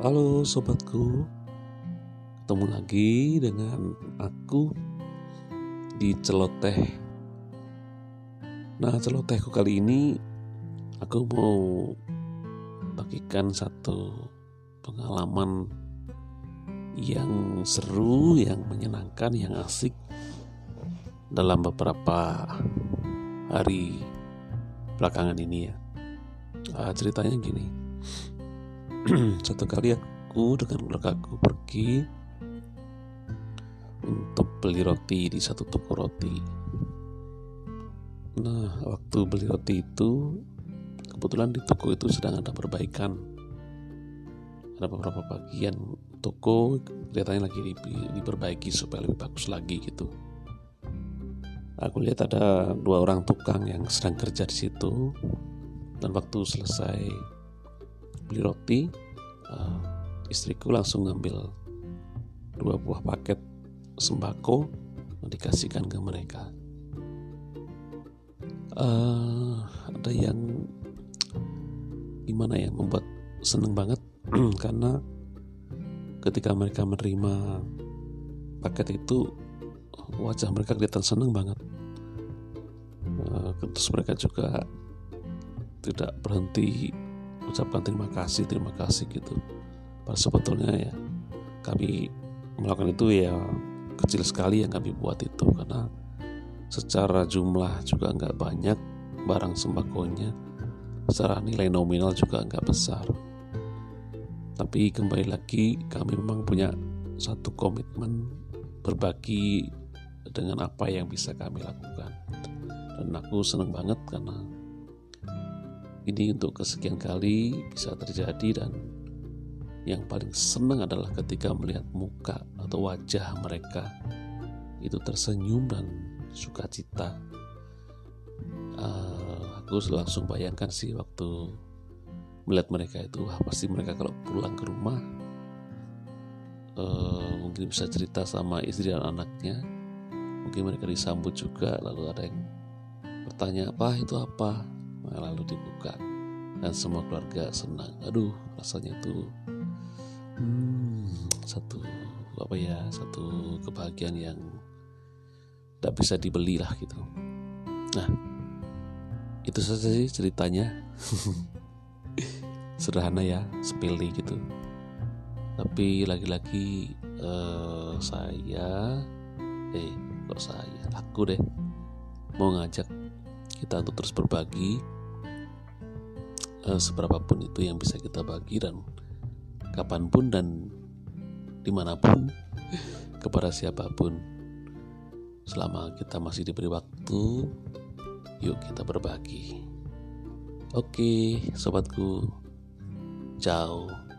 Halo sobatku, ketemu lagi dengan aku di celoteh. Nah, celotehku kali ini aku mau bagikan satu pengalaman yang seru, yang menyenangkan, yang asik dalam beberapa hari belakangan ini ya. Uh, ceritanya gini satu kali aku dengan keluarga aku pergi untuk beli roti di satu toko roti. Nah, waktu beli roti itu kebetulan di toko itu sedang ada perbaikan. Ada beberapa bagian toko kelihatannya lagi diperbaiki supaya lebih bagus lagi gitu. Aku lihat ada dua orang tukang yang sedang kerja di situ dan waktu selesai beli roti uh, istriku langsung ngambil dua buah paket sembako dikasihkan ke mereka. Uh, ada yang gimana ya membuat seneng banget karena ketika mereka menerima paket itu wajah mereka kelihatan seneng banget. Uh, terus mereka juga tidak berhenti ucapkan terima kasih terima kasih gitu. Padahal sebetulnya ya kami melakukan itu ya kecil sekali yang kami buat itu. Karena secara jumlah juga nggak banyak barang sembakonya secara nilai nominal juga nggak besar. Tapi kembali lagi kami memang punya satu komitmen berbagi dengan apa yang bisa kami lakukan. Dan aku senang banget karena ini untuk kesekian kali bisa terjadi dan yang paling senang adalah ketika melihat muka atau wajah mereka itu tersenyum dan sukacita. Uh, aku langsung bayangkan sih waktu melihat mereka itu, wah pasti mereka kalau pulang ke rumah uh, mungkin bisa cerita sama istri dan anaknya, mungkin mereka disambut juga, lalu ada yang bertanya apa? Itu apa, lalu dibuka. Dan semua keluarga senang. Aduh rasanya itu hmm, satu apa ya satu kebahagiaan yang tidak bisa dibeli lah gitu. Nah itu saja sih ceritanya. Sederhana ya sepele gitu. Tapi lagi-lagi uh, saya eh kok saya aku deh mau ngajak kita untuk terus berbagi uh, seberapapun itu yang bisa kita bagi dan kapan pun dan di mana pun kepada siapa pun selama kita masih diberi waktu yuk kita berbagi. Oke sobatku ciao